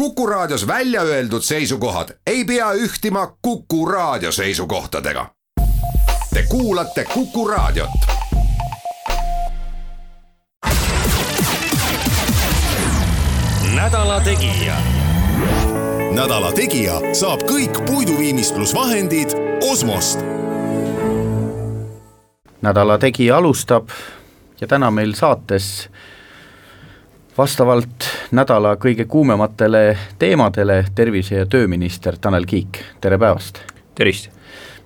Kuku Raadios välja öeldud seisukohad ei pea ühtima Kuku Raadio seisukohtadega. Te kuulate Kuku Raadiot. nädala Tegija. nädala Tegija saab kõik puiduviimistlusvahendid Osmost. nädala Tegija alustab ja täna meil saates vastavalt nädala kõige kuumematele teemadele tervise- ja tööminister Tanel Kiik, tere päevast! tervist!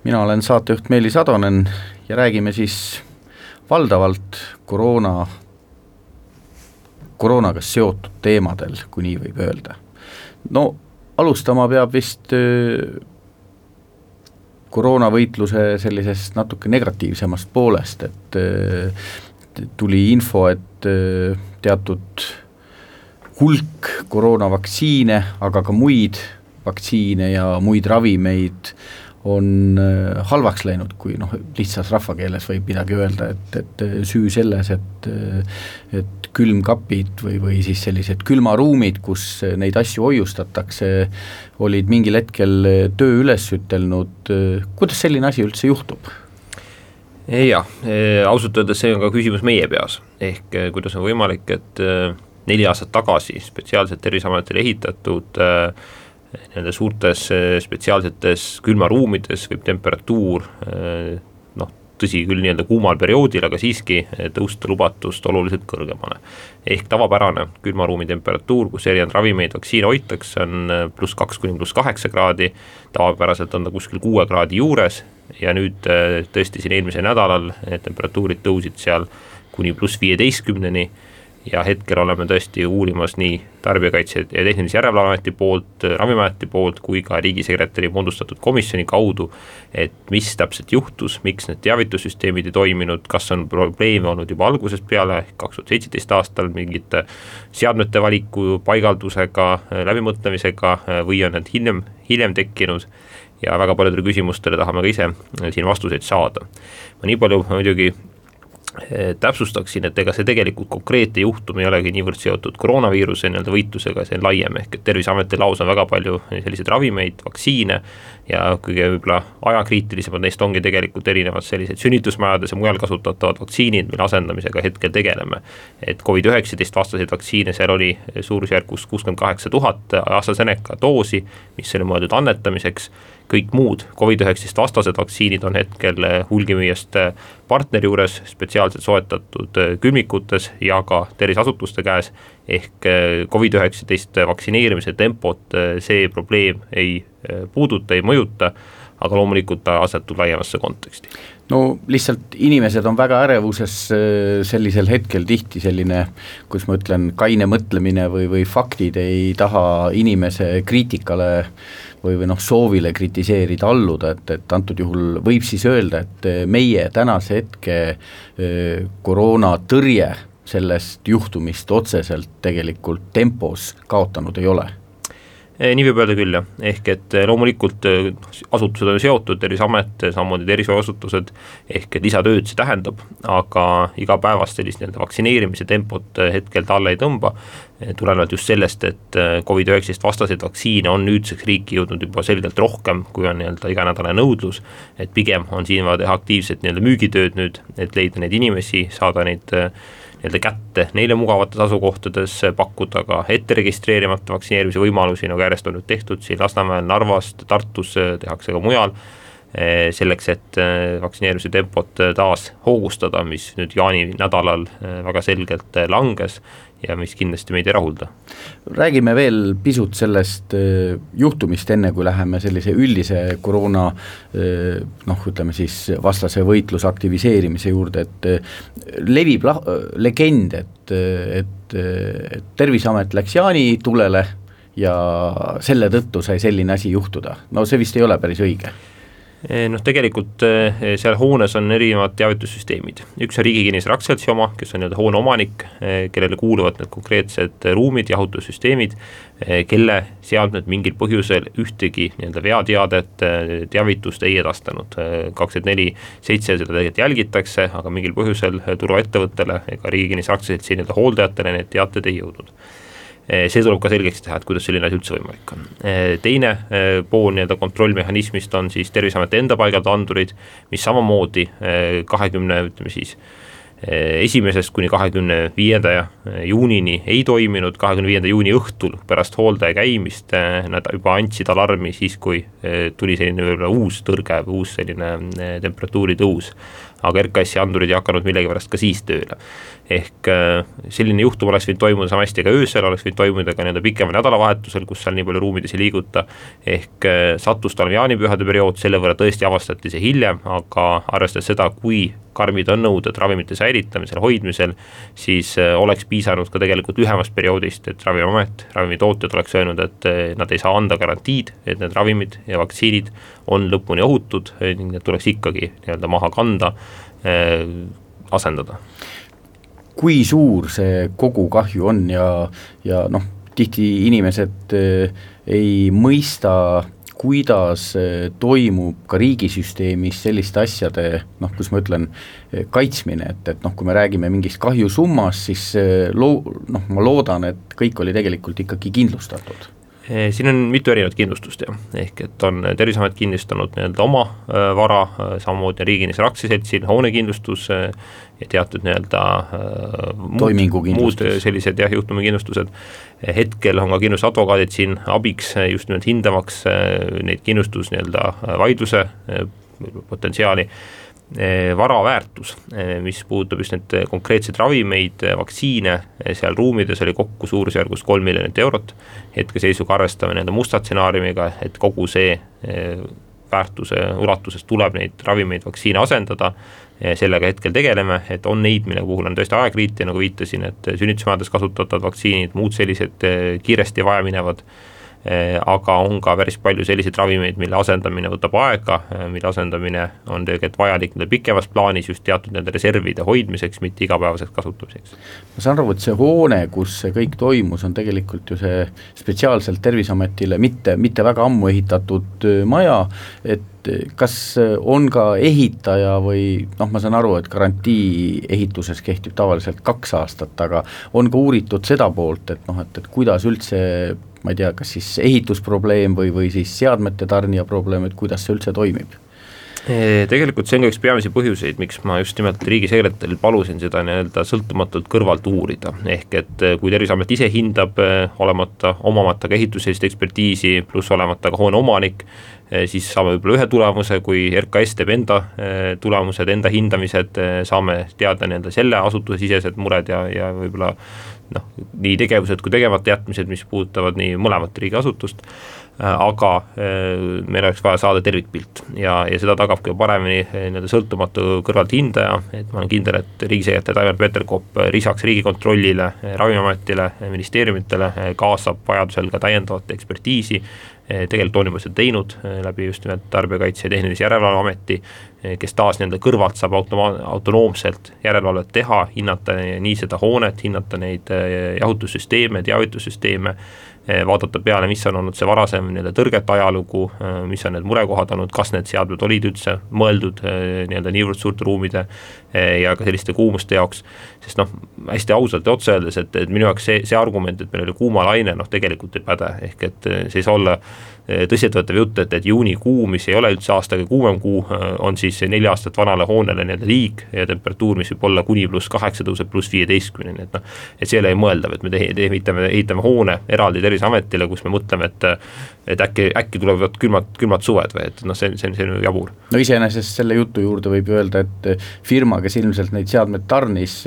mina olen saatejuht Meelis Atonen ja räägime siis valdavalt koroona, koroonaga seotud teemadel, kui nii võib öelda. no alustama peab vist koroonavõitluse sellisest natuke negatiivsemast poolest, et tuli info, et teatud hulk koroonavaktsiine, aga ka muid vaktsiine ja muid ravimeid on äh, halvaks läinud, kui noh, lihtsas rahvakeeles võib midagi öelda, et, et äh, süü selles, et äh, et külmkapid või, või siis sellised külmaruumid, kus neid asju hoiustatakse, olid mingil hetkel töö üles ütelnud, kuidas selline asi üldse juhtub? jah, ausalt öeldes see on ka küsimus meie peas, ehk kuidas on võimalik, et neli aastat tagasi spetsiaalselt Terviseametile ehitatud äh, nii-öelda suurtes äh, spetsiaalsetes külmaruumides võib temperatuur äh, noh, tõsi küll, nii-öelda kuumal perioodil, aga siiski tõusta lubatust oluliselt kõrgemale. ehk tavapärane külmaruumi temperatuur, kus erinevaid ravimeid, vaktsiine hoitakse, on pluss kaks kuni pluss kaheksa kraadi, tavapäraselt on ta kuskil kuue kraadi juures ja nüüd tõesti siin eelmisel nädalal temperatuurid tõusid seal kuni pluss viieteistkümneni ja hetkel oleme tõesti uurimas nii Tarbijakaitse ja Tehnilise Järelevalveameti poolt, Ravimiameti poolt kui ka riigisekretäri moodustatud komisjoni kaudu, et mis täpselt juhtus, miks need teavitussüsteemid ei toiminud, kas on probleeme olnud juba algusest peale, ehk kaks tuhat seitseteist aastal mingite seadmete valiku, paigaldusega, läbimõtlemisega või on need hiljem, hiljem tekkinud ja väga paljudele küsimustele tahame ka ise siin vastuseid saada. ma nii palju muidugi täpsustaksin, et ega see tegelikult konkreetne juhtum ei olegi niivõrd seotud koroonaviiruse nii-öelda võitlusega, see on laiem, ehk et Terviseameti laus on väga palju selliseid ravimeid, vaktsiine ja kõige võib-olla ajakriitilisemad neist ongi tegelikult erinevad sellised sünnitusmajades ja mujal kasutatavad vaktsiinid, mille asendamisega hetkel tegeleme. et Covid-19 vastaseid vaktsiine seal oli suurusjärgus kuuskümmend kaheksa tuhat AstraZeneca doosi, mis oli mõeldud annetamiseks kõik muud Covid-19 vastased vaktsiinid on hetkel eh, hulgimüüjast partneri juures spetsiaalselt soetatud eh, külmikutes ja ka terviseasutuste käes. ehk eh, Covid-19 vaktsineerimise tempot see probleem ei puuduta, ei mõjuta, aga loomulikult ta asetub laiemasse konteksti no lihtsalt inimesed on väga ärevuses sellisel hetkel tihti selline, kuidas ma ütlen, kaine mõtlemine või, või faktid ei taha inimese kriitikale või, või noh, soovile kritiseerida alluda, et, et antud juhul võib siis öelda, et meie tänase hetke koroonatõrje sellest juhtumist otseselt tegelikult tempos kaotanud ei ole. Eh, nii võib öelda küll jah, ehk et eh, loomulikult eh, asutused on seotud, Terviseamet, samamoodi tervishoiuasutused, ehk et lisatööd see tähendab, aga igapäevast sellist nii-öelda vaktsineerimise tempot hetkel ta alla ei tõmba, tulenevalt just sellest, et Covid-19 vastaseid vaktsiine on nüüdseks riiki jõudnud juba selgelt rohkem, kui on nii-öelda iganädalane nõudlus, et pigem on siin vaja teha aktiivset nii-öelda müügitööd nüüd, et leida neid inimesi, saada neid nii-öelda kätte neile mugavates asukohtades, pakkuda ka ette registreerimata vaktsineerimise võimalusi, nagu järjest on nüüd tehtud siin Lasnamäel, Narvas, Tartus, tehakse ka mujal Eh, selleks, et eh, vaktsineerimise tempot eh, taas hoogustada, mis nüüd jaaninädalal väga selgelt langes ja mis kindlasti meid ei rahulda. räägime veel pisut sellest juhtumist, enne kui läheme sellise üldise koroona noh, ütleme siis vastase võitluse aktiviseerimise juurde, et levib lah-, legend, et, et, et Terviseamet läks jaanitulele ja selle tõttu sai selline asi juhtuda, no see vist ei ole päris õige noh, tegelikult eh, seal hoones on erinevad teavitussüsteemid, üks on Riigi Kinnisvara Aktsiaseltsi oma, kes on nii-öelda hoone omanik, eh, kellele kuuluvad need konkreetsed ruumid, jahutussüsteemid, kelle seadmed mingil põhjusel ühtegi nii-öelda veateadet, teavitust ei edastanud. kakskümmend neli seitse seda tegelikult jälgitakse, aga mingil põhjusel turvaettevõttele ega Riigi Kinnisvara Aktsiaseltsi nii-öelda hooldajatele need teated ei jõudnud see tuleb ka selgeks teha, et kuidas selline asi üldse võimalik on. teine pool nii-öelda kontrollmehhanismist on siis Terviseameti enda paigaldatud andurid, mis samamoodi kahekümne, ütleme siis esimesest kuni kahekümne viienda juunini ei toiminud, kahekümne viienda juuni õhtul pärast hooldaja käimist nad juba andsid alarmi siis, kui tuli selline võib-olla uus tõrge või uus selline temperatuuri tõus aga RKS-i andurid ei hakanud millegipärast ka siis tööle. ehk äh, selline juhtum oleks võinud toimuda sama hästi ka öösel, oleks võinud toimuda ka nii-öelda pikemal nädalavahetusel, kus seal nii palju ruumides ei liiguta, ehk äh, sattus talve jaanipühade periood, selle võrra tõesti avastati see hiljem, aga arvestades seda, kui karmid on nõuded ravimite säilitamisel, hoidmisel, siis äh, oleks piisanud ka tegelikult lühemast perioodist, et Ravimiamet, ravimitootjad oleks öelnud, et nad ei saa anda garantiid, et need ravimid ja vaktsiinid on lõpuni ohutud ning need tuleks ikkagi nii-öelda maha kanda äh,, asendada. kui suur see kogukahju on ja, ja noh, tihti inimesed äh, ei mõista, kuidas äh, toimub ka riigisüsteemis selliste asjade noh, kus ma ütlen, äh, kaitsmine, et, et noh, kui me räägime mingist kahjusummast, siis äh, loo-, noh, ma loodan, et kõik oli tegelikult ikkagi kindlustatud. Eh, siin on mitu erinevat kindlustust jah, ehk et on Terviseamet kindlustanud nii-öelda oma äh, vara, samamoodi on Riigi Kinnisvara Aktsiaseltsil hoonekindlustus ja teatud nii-öelda muud, muud sellised jah, juhtumikindlustused. hetkel on ka kindlustusadvokaadid siin abiks just nimelt hindamaks neid kindlustus nii-öelda vaidluse potentsiaali. Eh, vara väärtus, eh, mis puudutab just neid konkreetseid ravimeid, eh, vaktsiine, seal ruumides oli kokku suurusjärgus kolm miljonit eurot. hetkeseisuga arvestame nii-öelda musta stsenaariumiga, et kogu see väärtuse ulatuses tuleb neid ravimeid, vaktsiine asendada. sellega hetkel tegeleme, et on neid, mille puhul on tõesti ajakriitia, nagu viitasin, et sünnitusmajades kasutatavad vaktsiinid, muud sellised kiiresti vajaminevad Eh, aga on ka päris palju selliseid ravimeid, mille asendamine võtab aega, eh, mille asendamine on tegelikult vajalik nii-öelda pikemas plaanis just teatud nende reservide hoidmiseks, mitte igapäevaseks kasutamiseks. ma saan aru, et see hoone, kus see kõik toimus, on tegelikult ju see spetsiaalselt Terviseametile mitte, mitte väga ammu ehitatud maja, et kas on ka ehitaja või noh, ma saan aru, et garantii ehituses kehtib tavaliselt kaks aastat, aga on ka uuritud seda poolt, et noh, et, et kuidas üldse ma ei tea, kas siis ehitusprobleem või, või siis seadmete tarnija probleem, et kuidas see üldse toimib? Tegelikult see on ka üks peamisi põhjuseid, miks ma just nimelt riigisekretäril palusin seda nii-öelda sõltumatult kõrvalt uurida, ehk et eh, kui Terviseamet ise hindab, eh, olemata, omamata ka ehituselist ekspertiisi, pluss olemata ka hoone omanik, eh, siis saame võib-olla ühe tulemuse, kui RKS teeb enda tulemused, enda hindamised, saame teada nii-öelda selle asutuse sisesed mured ja, ja võib-olla noh, nii tegevused kui tegemata jätmised, mis puudutavad nii mõlemat riigiasutust, aga äh, meil oleks vaja saada tervikpilt. Ja, ja seda tagab kõige paremini äh, nii-öelda sõltumatu kõrvalthindaja, et ma olen kindel, et riigisekretär Taimar Peterkop lisaks Riigikontrollile, Ravimiametile, ministeeriumitele kaasab vajadusel ka täiendavat ekspertiisi, tegelikult on juba seda teinud läbi just nimelt Tarbijakaitse ja Tehnilise Järelevalve Ameti, kes taas nii-öelda kõrvalt saab automa-, autonoomselt järelevalvet teha, hinnata nii seda hoonet, hinnata neid jahutussüsteeme, teavitussüsteeme, vaadata peale, mis on olnud see varasem nii-öelda tõrgete ajalugu, eh, mis on need murekohad olnud, kas need seadmed olid üldse mõeldud nii-öelda niivõrd suurte ruumide ja ka selliste kuumuste jaoks, sest noh, hästi ausalt ja otse öeldes, et, et minu jaoks see, see argument, et meil oli kuumalaine, noh tegelikult ei päde, ehk et see ei saa olla tõsiseltvõetav jutt, et, et juunikuu, mis ei ole üldse aasta kõige kuumem kuu, on siis neli aastat vanale hoonele nii-öelda liig ja temperatuur, mis võib olla kuni pluss kaheksa, tõuseb pluss viieteistkümneni, et noh, et see ei ole mõeldav, et me te-, ehitame, ehitame hoone eraldi Terviseametile, kus me mõtleme, et et äkki, äkki tulevad külmad, külmad suved või et noh, see, see see on jabur. no iseenesest selle jutu juurde võib ju öelda, et firma, kes ilmselt neid seadmeid tarnis,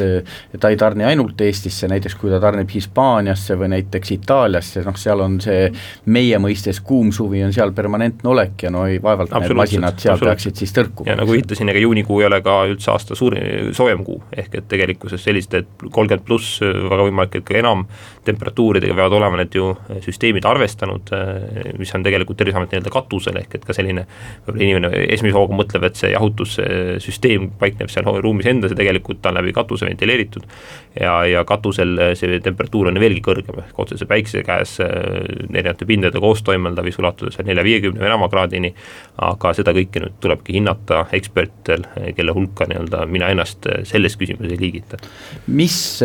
ta ei tarni ainult Eestisse, näiteks kui ta tarnib Hispaaniasse või näiteks Itaaliasse, noh seal on see meie mõistes kuum kuum suvi on seal permanentne olek ja no ei, vaevalt need masinad seal peaksid siis tõrkuma. ja nagu viitasin, ega juunikuu ei ole ka üldse aasta suurim, soojem kuu, ehk et tegelikkuses selliste kolmkümmend pluss, väga võimalik, et ka enam temperatuuridega peavad olema need ju infosüsteemid arvestanud, mis on tegelikult Terviseameti nii-öelda katusel, ehk et ka selline võib-olla inimene esimese hooga mõtleb, et see jahutussüsteem paikneb seal ruumis endas ja tegelikult ta on läbi katuse ventileeritud. Ja, ja katusel see temperatuur on veelgi kõrgem, ehk otsese päikse käes erinevate pindade koos toimelda võis ulatuda seal nelja-viiekümne või enama kraadini, aga seda kõike nüüd tulebki hinnata ekspertidel, kelle hulka nii-öelda mina ennast selles küsimuses ei liigita. mis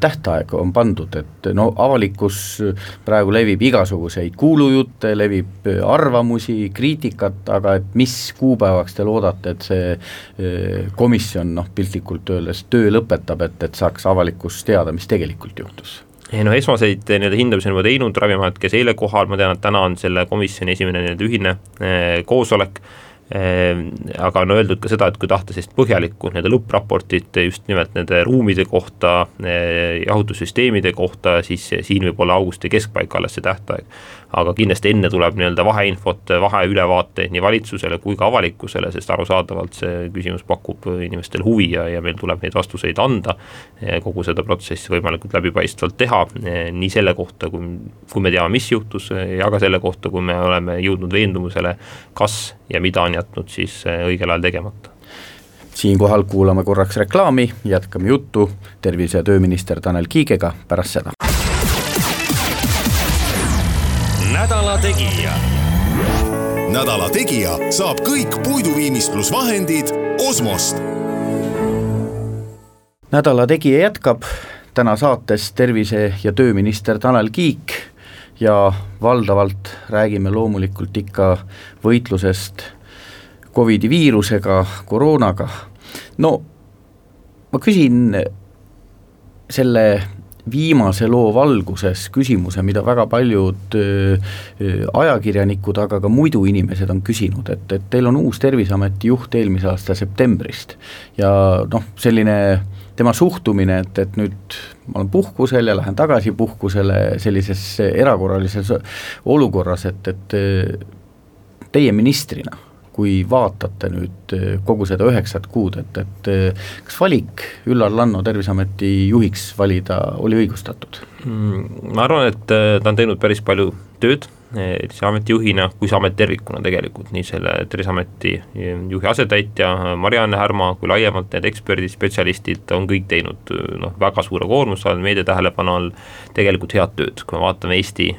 tähtaeg on pandud, et no avalikkus praegu levib igasuguseid kuulujutte, levib arvamusi, kriitikat, aga et mis kuupäevaks te loodate, et see eh, komisjon noh, piltlikult öeldes töö lõpetab, et, et saaks avalikkus teada, mis tegelikult juhtus? No esmaseid nii-öelda hindamisi on juba teinud, Ravimiamet käis eile kohal, ma tean, et täna on selle komisjoni esimene nii-öelda ühine eh, koosolek. Ehm, aga on öeldud ka seda, et kui tahta sellist põhjalikku nii-öelda lõppraportit just nimelt nende ruumide kohta, eh, jahutussüsteemide kohta, siis siin võib olla augusti keskpaik alles see tähtaeg aga kindlasti enne tuleb nii-öelda vaheinfot, vaheülevaateid nii valitsusele kui ka avalikkusele, sest arusaadavalt see küsimus pakub inimestel huvi ja, ja meil tuleb neid vastuseid anda. kogu seda protsessi võimalikult läbipaistvalt teha, nii selle kohta, kui, kui me teame, mis juhtus, ja ka selle kohta, kui me oleme jõudnud veendumusele, kas ja mida on jätnud siis õigel ajal tegemata siinkohal kuulame korraks reklaami, jätkame juttu tervise- ja tööminister Tanel Kiigega pärast seda nädala Tegija. nädala Tegija saab kõik puiduviimistlusvahendid Osmost. nädala Tegija jätkab täna saates tervise- ja tööminister Tanel Kiik ja valdavalt räägime loomulikult ikka võitlusest Covidi viirusega, koroonaga. no ma küsin selle viimase loo valguses küsimuse, mida väga paljud ajakirjanikud, aga ka muidu inimesed on küsinud, et, et teil on uus Terviseameti juht eelmise aasta septembrist. Ja noh, selline tema suhtumine, et, et nüüd ma olen puhkusel ja lähen tagasi puhkusele sellises erakorralises olukorras, et, et teie ministrina kui vaatate nüüd eh, kogu seda üheksat kuud, et, et eh, kas valik Üllar Lanno Terviseameti juhiks valida oli õigustatud mm,? Ma arvan, et eh, ta on teinud päris palju tööd Terviseameti juhina, kui see amet tervikuna tegelikult, nii selle Terviseameti juhi asetäitja Marianne Härma kui laiemalt need eksperdid, spetsialistid on kõik teinud noh, väga suure koormuse all, meedia tähelepanu all, tegelikult head tööd, kui me vaatame Eesti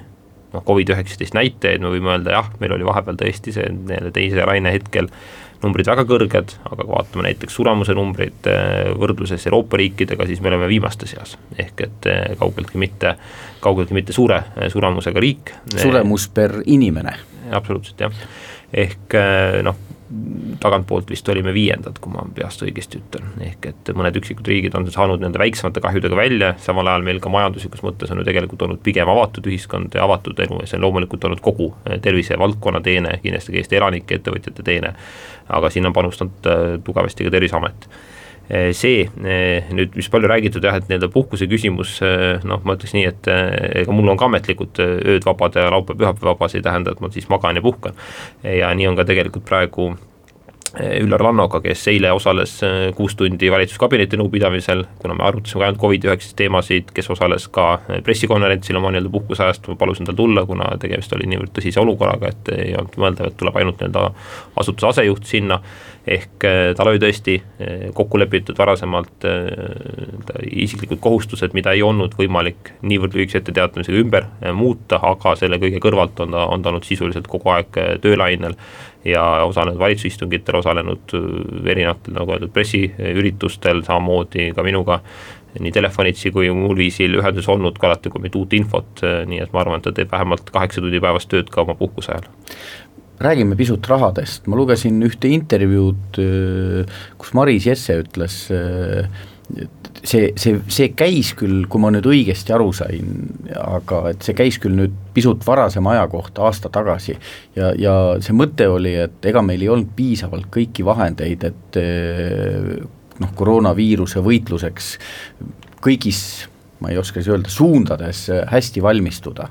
noh, Covid-19 näitajaid, me võime öelda jah, meil oli vahepeal tõesti see nii-öelda teise laine hetkel numbrid väga kõrged, aga kui vaatame näiteks suremuse numbreid eh, võrdluses Euroopa riikidega, siis me oleme viimaste seas. ehk et eh, kaugeltki mitte, kaugeltki mitte suure eh, suremusega riik. suremus per inimene. absoluutselt jah, ehk noh, tagantpoolt vist olime viiendad, kui ma peast õigesti ütlen, ehk et mõned üksikud riigid on saanud nende väiksemate kahjudega välja, samal ajal meil ka majanduslikus mõttes on ju tegelikult olnud pigem avatud ühiskond ja avatud elu ja see on loomulikult olnud kogu eh, tervisevaldkonna teene, kindlasti ka Eesti elanike, ettevõtjate teene, aga siin on panustanud eh, tugevasti ka Terviseamet. Eh, see nüüd, mis palju räägitud jah, et nii-öelda puhkuse küsimus, noh, ma ütleks nii, et ega mul on ka ametlikud ööd vabad ja laupäev-pühapäev vaba, see ei tähenda, et ma siis magan ja puhkan. ja nii on ka tegelikult praegu Üllar Lannoga, kes eile osales eh, kuus tundi valitsuskabineti nõupidamisel, kuna me arutasime ka ainult Covid-19 teemasid, kes osales ka eh, pressikonverentsil oma nii-öelda puhkuseajast, ma palusin tal tulla, kuna tegemist oli niivõrd tõsise olukorraga, et ei olnud mõeldav, et tuleb ainult nii-öelda asutuse asejuht sinna, ehk tal oli tõesti kokku lepitud varasemalt isiklikud kohustused, mida ei olnud võimalik niivõrd lühikese etteteatamisega ümber muuta, aga selle kõige kõrvalt on ta, on ta olnud sisuliselt kogu aeg töölainel ja osalenud valitsusistungitel, osalenud äh, erinevatel, nagu öeldud, pressiüritustel, samamoodi ka minuga nii telefonitsi kui muul viisil ühenduses olnud ka alati, kui mingit uut infot, äh, nii et ma arvan, et ta teeb vähemalt kaheksa tundi päevas tööd ka oma puhkuse ajal räägime pisut rahadest, ma lugesin ühte intervjuud, äh, kus Maris Jesse ütles see, see, see käis küll, kui ma nüüd õigesti aru sain, aga et see käis küll nüüd pisut varasema aja kohta, aasta tagasi, ja, ja see mõte oli, et ega meil ei olnud piisavalt kõiki vahendeid, et noh, koroonaviiruse võitluseks kõigis ma ei oska siis öelda, suundades hästi valmistuda.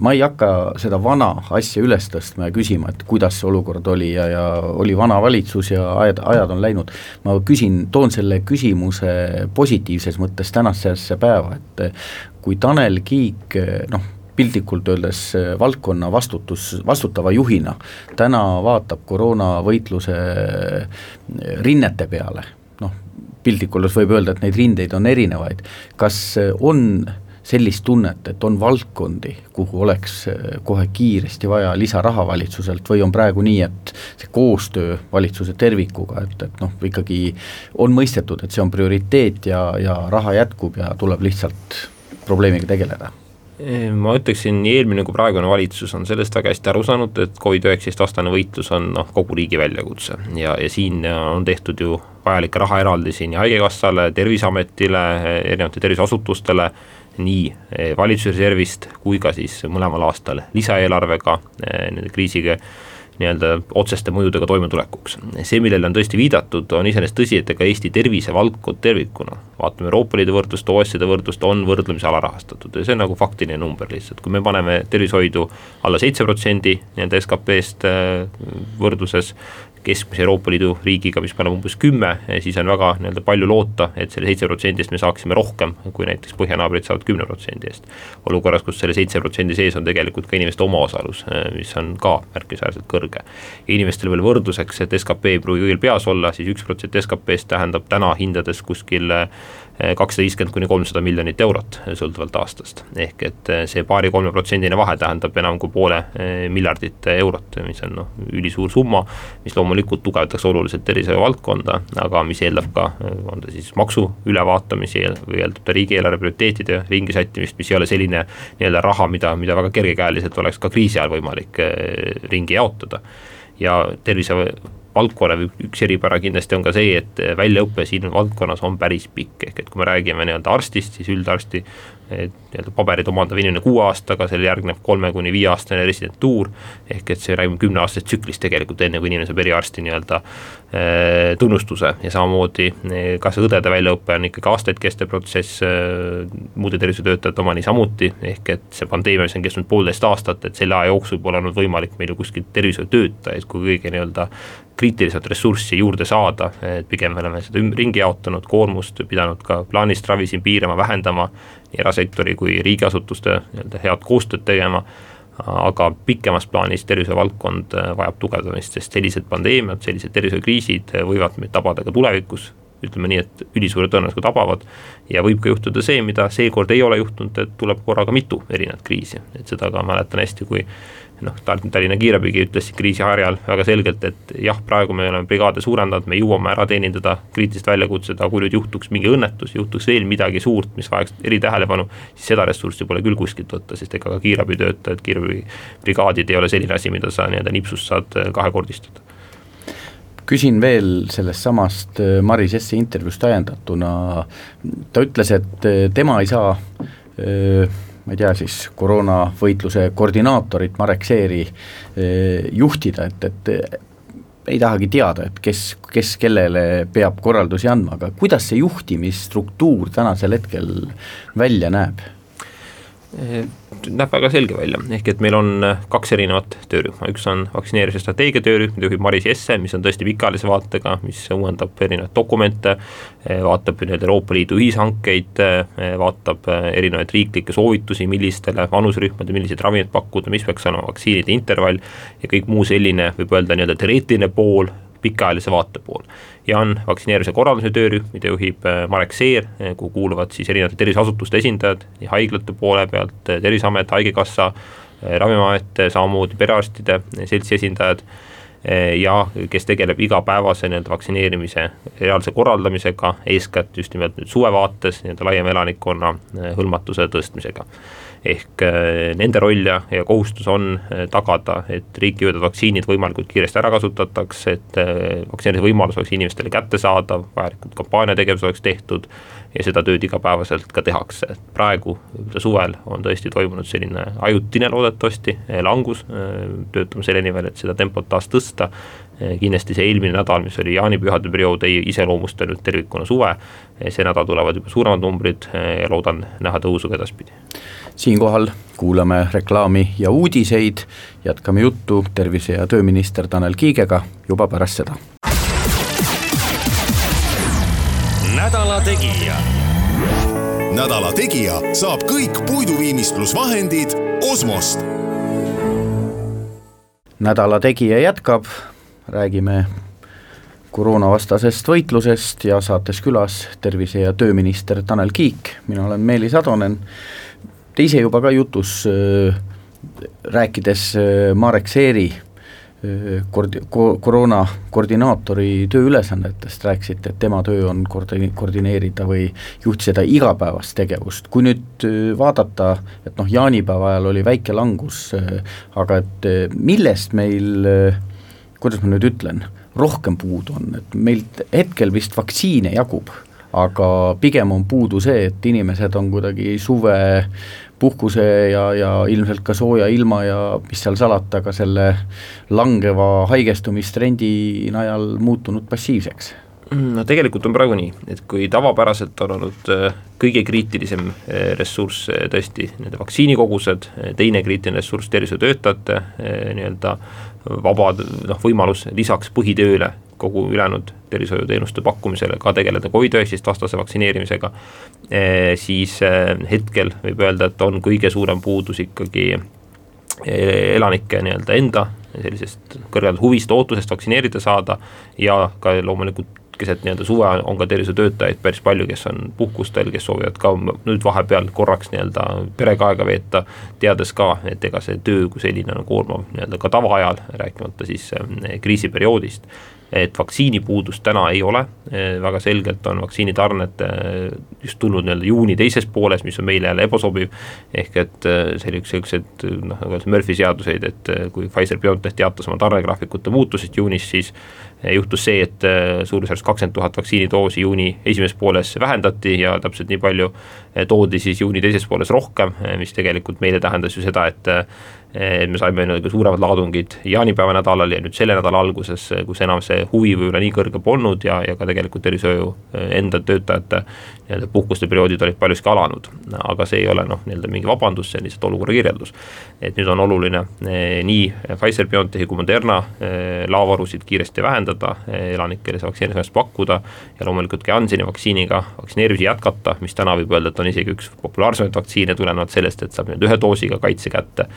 ma ei hakka seda vana asja üles tõstma ja küsima, et kuidas see olukord oli ja, ja oli vana valitsus ja ajad, ajad on läinud, ma küsin, toon selle küsimuse positiivses mõttes tänasesse päeva, et kui Tanel Kiik noh, piltlikult öeldes valdkonna vastutus, vastutava juhina täna vaatab koroonavõitluse rinnete peale, noh, piltlikult võib öelda, et neid rindeid on erinevaid, kas on sellist tunnet, et on valdkondi, kuhu oleks kohe kiiresti vaja lisaraha valitsuselt või on praegu nii, et see koostöö valitsuse tervikuga, et, et noh, ikkagi on mõistetud, et see on prioriteet ja, ja raha jätkub ja tuleb lihtsalt probleemiga tegeleda? Ma ütleksin, nii eelmine kui praegune valitsus on sellest väga hästi aru saanud, et Covid-19 vastane võitlus on noh, kogu riigi väljakutse. Ja, ja siin on tehtud ju vajalikke rahaeraldisi nii Haigekassale, Terviseametile, erinevatele terviseasutustele nii eh, valitsuse reservist kui ka siis mõlemal aastal lisaeelarvega eh, nende kriisiga nii-öelda otseste mõjudega toimetulekuks. see, millele on tõesti viidatud, on iseenesest tõsi, et ega Eesti tervisevaldkond tervikuna, vaatame Euroopa Liidu võrdlust, OECD võrdlust, on võrdlemisi alarahastatud ja see on nagu faktiline number lihtsalt, kui me paneme tervishoidu alla seitse protsenti nii-öelda SKP-st eh, võrdluses, keskmise Euroopa Liidu riigiga, mis paneb umbes kümme, siis on väga nii-öelda palju loota, et selle seitse protsendi eest me saaksime rohkem, kui näiteks põhjanaabrid saavad kümne protsendi eest. olukorras, kus selle seitse protsendi sees on tegelikult ka inimeste omaosalus, mis on ka märkimisväärselt kõrge. inimestel veel võrdluseks, et skp ei pruugi kõigil peas olla, siis üks protsent SKP-st tähendab täna hindades kuskil kakssada viiskümmend kuni kolmsada miljonit eurot, sõltuvalt aastast. ehk et eh, see paari-kolmeprotsendine vahe tähendab enam kui poole eh, miljardit eurot, mis on noh, ülisuur summa, mis loomulikult tugevdaks oluliselt tervishoiuvaldkonda, aga mis eeldab ka, eh, on ta siis maksu ülevaatamisi või eeldab ta riigieelarve prioriteetide ringi sättimist, mis ei ole selline nii-öelda raha, mida, mida väga kergekäeliselt oleks ka kriisi ajal võimalik ringi jaotada ja tervise valdkonna üks eripära kindlasti on ka see, et väljaõpe siin valdkonnas on päris pikk, ehk et kui me räägime nii-öelda arstist, siis üldarsti nii-öelda paberid omandav inimene kuue aastaga, sellele järgneb kolme kuni viieaastane residentuur, ehk et see räägime kümneaastasest tsüklist tegelikult, enne kui inimene saab eriarsti nii-öelda äh, tunnustuse. Ja samamoodi äh, ka see õdede väljaõpe on ikkagi aastaid kestev protsess, äh, muude tervishoiutöötajate oma niisamuti, ehk et see pandeemia, mis on kestnud poolteist aastat, et selle aja jooksul pole olnud võimalik meil ju kuskilt tervishoiutöötajaid kui kõige nii-öelda kriitiliselt ressurssi juurde saada, et pigem me oleme seda ringi jaotanud, koormust pidanud ka plaanilist ravi siin piirama, vähendama, nii erasektori kui riigiasutuste nii-öelda head koostööd tegema, aga pikemas plaanis tervishoiuvaldkond äh, vajab tugevdamist, sest sellised pandeemiad, sellised tervishoiukriisid äh, võivad meid tabada ka tulevikus, ütleme nii, et ülisuure tõenäosusega tabavad ja võib ka juhtuda see, mida seekord ei ole juhtunud, et tuleb korraga mitu erinevat kriisi, et seda ka mäletan hästi, kui noh, Tallinna kiirabigi ütles kriisi harjal väga selgelt, et jah, praegu me oleme brigaade suurendanud, me jõuame ära teenindada kriitilist väljakutset, aga kui nüüd juhtuks mingi õnnetus, juhtuks veel midagi suurt, mis vajaks eritähelepanu, siis seda ressurssi pole küll kuskilt võtta, sest ega ka kiirabitöötajad, kiirabibrigaadid ei ole selline asi, mida sa nii-öelda nipsust saad äh, kahekordistada. Küsin veel sellest samast äh, Maris Esse intervjuust ajendatuna, ta ütles, et äh, tema ei saa öö, ma ei tea, siis koroonavõitluse koordinaatorit Marek Seeri eh, juhtida, et, et ei tahagi teada, et kes, kes kellele peab korraldusi andma, aga kuidas see juhtimisstruktuur tänasel hetkel välja näeb? Näeb väga selge välja, ehk et meil on äh, kaks erinevat töörühma, üks on vaktsineerimise strateegia töörühm, mida juhib Maris Jesse, mis on tõesti pikaajalise vaatega, mis uuendab erinevaid dokumente, äh, vaatab nii-öelda Euroopa Liidu ühishankeid, äh, vaatab erinevaid riiklikke soovitusi, millistele vanuserühmadele, milliseid ravimeid pakkuda, mis peaks olema vaktsiinide intervall ja kõik muu selline, võib öelda nii-öelda teoreetiline pool, pikaajalise vaate pool. ja on vaktsineerimise korralduse töörühm, mida juhib äh, Marek Seer, äh, kuhu kuuluvad siis erinevate terviseasutuste esindajad nii haiglate poole pealt, äh, Terviseamet, Haigekassa, Ravimiamet, samamoodi perearstide seltsi esindajad ja kes tegeleb igapäevase nii-öelda vaktsineerimise reaalse korraldamisega, eeskätt just nimelt nüüd suve vaates nii-öelda laiema elanikkonna hõlmatuse tõstmisega ehk äh, nende roll ja, ja kohustus on äh, tagada, et riiki jõudvad vaktsiinid võimalikult kiiresti ära kasutataks, et äh, vaktsineerimise võimalus oleks inimestele kättesaadav, vajalikud kampaaniategevused oleks tehtud ja seda tööd igapäevaselt ka tehakse, et praegu suvel on tõesti toimunud selline ajutine loodetavasti langus, töötame selle nimel, et seda tempot taas tõsta, kindlasti see eelmine nädal, mis oli jaanipühade periood, ei iseloomusta nüüd tervikuna suve, see nädal tulevad juba suuremad numbrid ja loodan näha tõusu ka edaspidi. Siinkohal kuulame reklaami ja uudiseid, jätkame juttu tervise- ja tööminister Tanel Kiigega juba pärast seda. Nädala Tegija. nädala Tegija saab kõik puiduviimistlusvahendid Osmost. nädala Tegija jätkab, räägime koroonavastasest võitlusest ja saates külas tervise- ja tööminister Tanel Kiik, mina olen Meelis Atonen, te ise juba ka jutus äh, rääkides äh, Marek Seeri koord-, ko-, koroona koordinaatori tööülesannetest rääkisite, et tema töö on koordi-, koordineerida või juhtida igapäevast tegevust, kui nüüd vaadata, et noh, jaanipäeva ajal oli väike langus, aga et millest meil, kuidas ma nüüd ütlen, rohkem puudu on, et meil hetkel vist vaktsiine jagub, aga pigem on puudu see, et inimesed on kuidagi suve puhkuse ja, ja ilmselt ka sooja ilma ja mis seal salata, ka selle langeva haigestumistrendi najal muutunud passiivseks. Mm, no tegelikult on praegu nii, et kui tavapäraselt on olnud äh, kõige kriitilisem äh, ressurss äh, tõesti nende vaktsiinikogused, teine kriitiline ressurss tervishoiutöötajate nii-öelda vabad noh, võimalus lisaks põhitööle kogu ülejäänud tervishoiuteenuste pakkumisele ka tegeleda Covid-19 vastase vaktsineerimisega, eh, siis eh, hetkel võib öelda, et on kõige suurem puudus ikkagi eh, elanike nii-öelda enda sellisest kõrgelt huvist, ootusest vaktsineerida saada ja ka loomulikult keset nii-öelda suve on ka tervishoiutöötajaid päris palju, kes on puhkustel, kes soovivad ka nüüd vahepeal korraks nii-öelda perega aega veeta, teades ka, et ega see töö kui selline on koormav nii-öelda ka tavaajal, rääkimata siis kriisiperioodist et vaktsiinipuudust täna ei ole, väga selgelt on vaktsiinitarned eh, just tulnud nii-öelda juuni teises pooles, mis on meile jälle ebasobiv, ehk et eh, sellised noh, nagu öeldakse Murphy seaduseid, et eh, kui Pfizer-BioNTech teatas oma tarnegraafikute muutusest juunis, siis juhtus see, et suurusjärgus kakskümmend tuhat vaktsiinidoosi juuni esimeses pooles vähendati ja täpselt nii palju toodi siis juuni teises pooles rohkem, mis tegelikult meile tähendas ju seda, et et me saime nii-öelda suuremad laadungid jaanipäeva nädalal ja nüüd selle nädala alguses, kus enam see huvi võib-olla nii kõrge polnud ja, ja ka tegelikult tervishoiu eh, enda töötajate nii-öelda puhkuste perioodid olid paljuski alanud. aga see ei ole noh, nii-öelda mingi vabandus, see on lihtsalt olukorra kirjeldus. et nüüd on oluline eh, nii Pfizer-BioNTechi kui Moderna eh, laovarusid kiiresti vähendada, elanikele see vaktsineerimist pakkuda ja loomulikult ka Jansseni vaktsiiniga vaktsineerimisi jätkata, mis täna võib öelda, et on isegi üks populaarsemaid vaktsiine tulenevalt sellest, et saab nüüd ühe doosiga kaitse kätte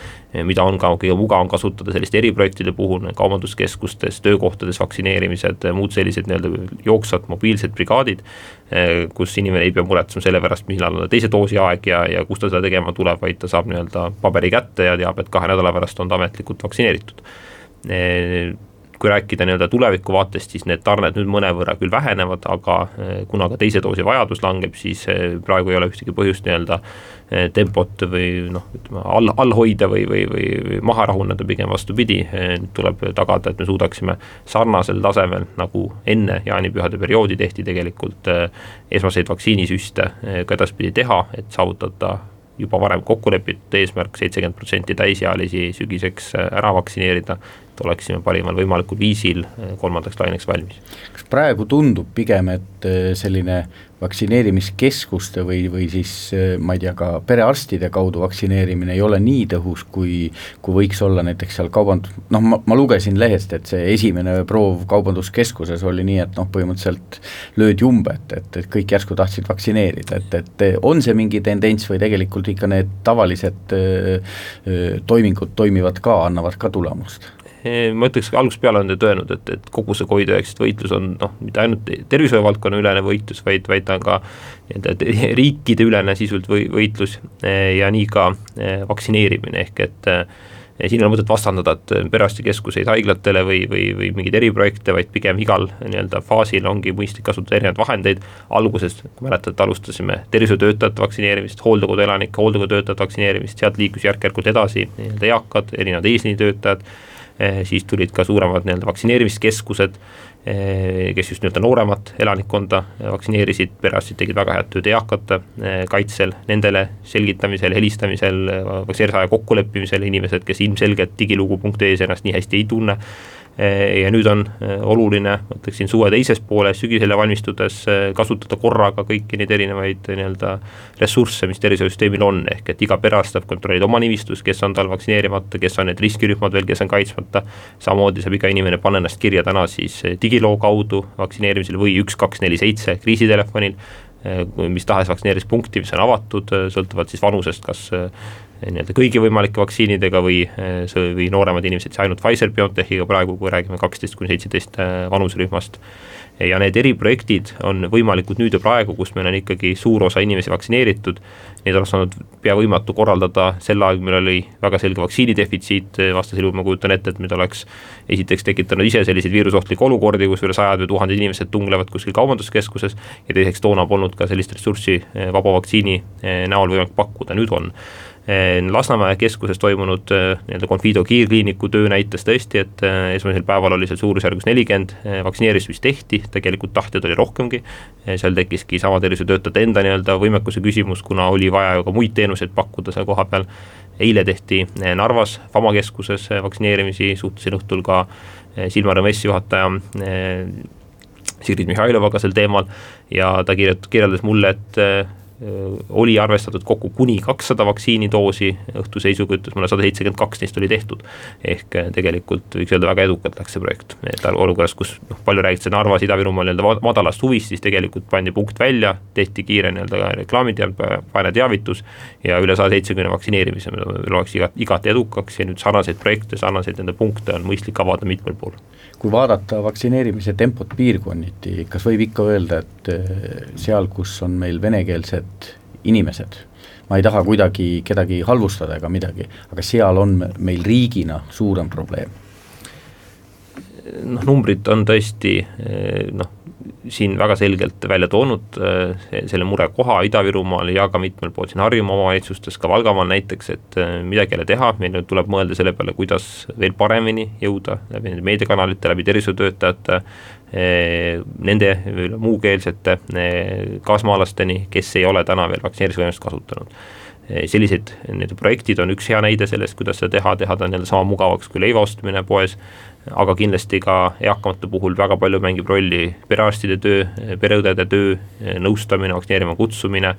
mida on ka kõige mugavam kasutada selliste eriprojektide puhul, kaubanduskeskustes, töökohtades vaktsineerimised, muud sellised nii-öelda jooksvad mobiilsed brigaadid, eh, kus inimene ei pea muretsema selle pärast, millal on teise doosi aeg ja, ja kus ta seda tegema tuleb, vaid ta saab nii-öelda paberi kätte ja teab, et kahe nädala pärast on ta ametlikult vaktsineeritud. Eh, kui rääkida nii-öelda tuleviku vaatest, siis need tarned nüüd mõnevõrra küll vähenevad, aga eh, kuna ka teise doosi vajadus langeb, siis eh, praegu ei ole ühtegi põhjust nii-öelda eh, tempot või noh, ütleme all, all hoida või, või, või, maha rahuneda, pigem vastupidi, nüüd tuleb tagada, et me suudaksime sarnasel tasemel, nagu enne jaanipühade perioodi tehti tegelikult esmaseid vaktsiinisüste ka edaspidi teha, et saavutada juba varem kokku lepitud eesmärk seitsekümmend protsenti täisealisi sügiseks ära vaktsineerida et oleksime parimal võimalikul viisil eh, kolmandaks laineks valmis. kas praegu tundub pigem, et eh, selline vaktsineerimiskeskuste või, või siis eh, ma ei tea, ka perearstide kaudu vaktsineerimine ei ole nii tõhus, kui kui võiks olla näiteks seal kaubandus, noh, ma, ma lugesin lehest, et see esimene proov kaubanduskeskuses oli nii, et noh, põhimõtteliselt löödi umbe, et, et, et kõik järsku tahtsid vaktsineerida, et, et on see mingi tendents või tegelikult ikka need tavalised öö, toimingud toimivad ka, annavad ka tulemust? Ma ütleks, algusest peale on ta öelnud, et, et kogu see Covid-19 võitlus on noh, mitte ainult tervishoiu valdkonna ülene võitlus, vaid, vaid ta on ka nii-öelda riikideülene sisult või võitlus ja nii ka eh, vaktsineerimine, ehk et eh, siin ei ole mõtet vastandada, et perearstikeskuseid haiglatele või, või, või mingeid eriprojekte, vaid pigem igal nii-öelda faasil ongi mõistlik kasutada erinevaid vahendeid. alguses, kui mäletate, alustasime tervishoiutöötajate vaktsineerimist, hooldekodu elanike, hooldekodutöötajate vaktsineerimist, sealt liikus järk-järgult edasi nii-öelda eakad, erinevad eesliinitöötajad Eh, siis tulid ka suuremad nii-öelda vaktsineerimiskeskused, eh, kes just nii-öelda nooremat elanikkonda vaktsineerisid, perearstid tegid väga head tööd eakate eh, kaitsel, nendele selgitamisel, helistamisel, vaktsineerimisaja kokkuleppimisel, inimesed, kes ilmselgelt digilugu.ee-s ennast nii hästi ei tunne Eh, ja nüüd on eh, oluline, ma ütleksin suve teises pooles, sügisele valmistudes eh, kasutada korraga kõiki neid erinevaid nii-öelda ressursse, mis tervishoiusüsteemil on, ehk et iga perearst saab kontrollida oma nivistust, kes on tal vaktsineerimata, kes on need riskirühmad veel, kes on kaitsmata. samamoodi saab iga inimene panna ennast kirja täna siis digiloo kaudu vaktsineerimisel või üks, kaks, neli, seitse kriisitelefonil mis tahes vaktsineerimispunkti, mis on avatud, sõltuvalt siis vanusest, kas nii-öelda kõigi võimalike vaktsiinidega või, või nooremad inimesed siis ainult Pfizer-BioNTechiga praegu, kui räägime kaksteist kuni seitseteist vanuserühmast. Ja need eriprojektid on võimalikud nüüd ja praegu, kus meil on ikkagi suur osa inimesi vaktsineeritud, neid oleks olnud pea võimatu korraldada sel ajal, meil oli väga selge vaktsiinidefitsiit, vastasel juhul ma kujutan ette, et meid oleks esiteks tekitanud ise selliseid viirusohtlikke olukordi, kus üle sajad või tuhanded inimesed tunglevad kuskil kaubanduskeskuses ja teiseks toona polnud ka sellist ressurssi eh, vaba vaktsiini eh, näol võimalik pakkuda, nüüd on. Eh, Lasnamäe keskuses toimunud eh, nii-öelda Confido kiirkliiniku töö näitas tõesti, et eh, esimesel päeval oli seal suurusjärgus nelikümmend vaktsineerimist, mis tehti, tegelikult tahtjaid oli rohkemgi. seal tekkiski sama tervishoiutöötajate enda nii-öelda võimekuse küsimus, kuna oli vaja ju ka muid teenuseid pakkuda seal kohapeal. eile tehti Narvas Fama keskuses vaktsineerimisi, suhtlesin õhtul ka Silmarõmm S juhataja Sigrid Mihhailovaga sel teemal ja ta kirjut-, kirjeldas mulle, et oli arvestatud kokku kuni kakssada vaktsiinidoosi, õhtuseisuga ütles mulle sada seitsekümmend kaks neist oli tehtud. ehk tegelikult võiks öelda, väga edukalt läks see projekt, et olukorras, kus noh, palju räägitakse Narvas, Ida-Virumaal nii-öelda madalast huvist, siis tegelikult pandi punkt välja, tehti kiire nii-öelda reklaamiteabe, teavitus ja üle saja seitsmekümne vaktsineerimise, mida loeks igat, igati edukaks ja nüüd sarnaseid projekte, sarnaseid nende punkte on mõistlik avada mitmel pool. kui vaadata vaktsineerimise tempot piirkonniti, kas võib ikka öelda, et seal, kus on meil venekeelsed tuhanded inimesed, ma ei taha kuidagi kedagi halvustada ega midagi, aga seal on meil riigina suurem probleem. noh, numbrid on tõesti noh, siin väga selgelt välja toonud selle murekoha Ida-Virumaal ja ka mitmel pool siin Harjumaa omavalitsustes, ka Valgamaal näiteks, et midagi ei ole teha, meil nüüd tuleb mõelda selle peale, kuidas veel paremini jõuda läbi nende meediakanalite, läbi tervishoiutöötajate, äh, nende muukeelsete kaasmaalasteni, kes ei ole täna veel vaktsineerimisvõimest kasutanud. Sellised need projektid on üks hea näide sellest, kuidas seda teha, teha ta nii-öelda sama mugavaks kui leiva ostmine poes aga kindlasti ka eakamate puhul väga palju mängib rolli perearstide töö, pereõdede töö, nõustamine, vaktsineerima kutsumine,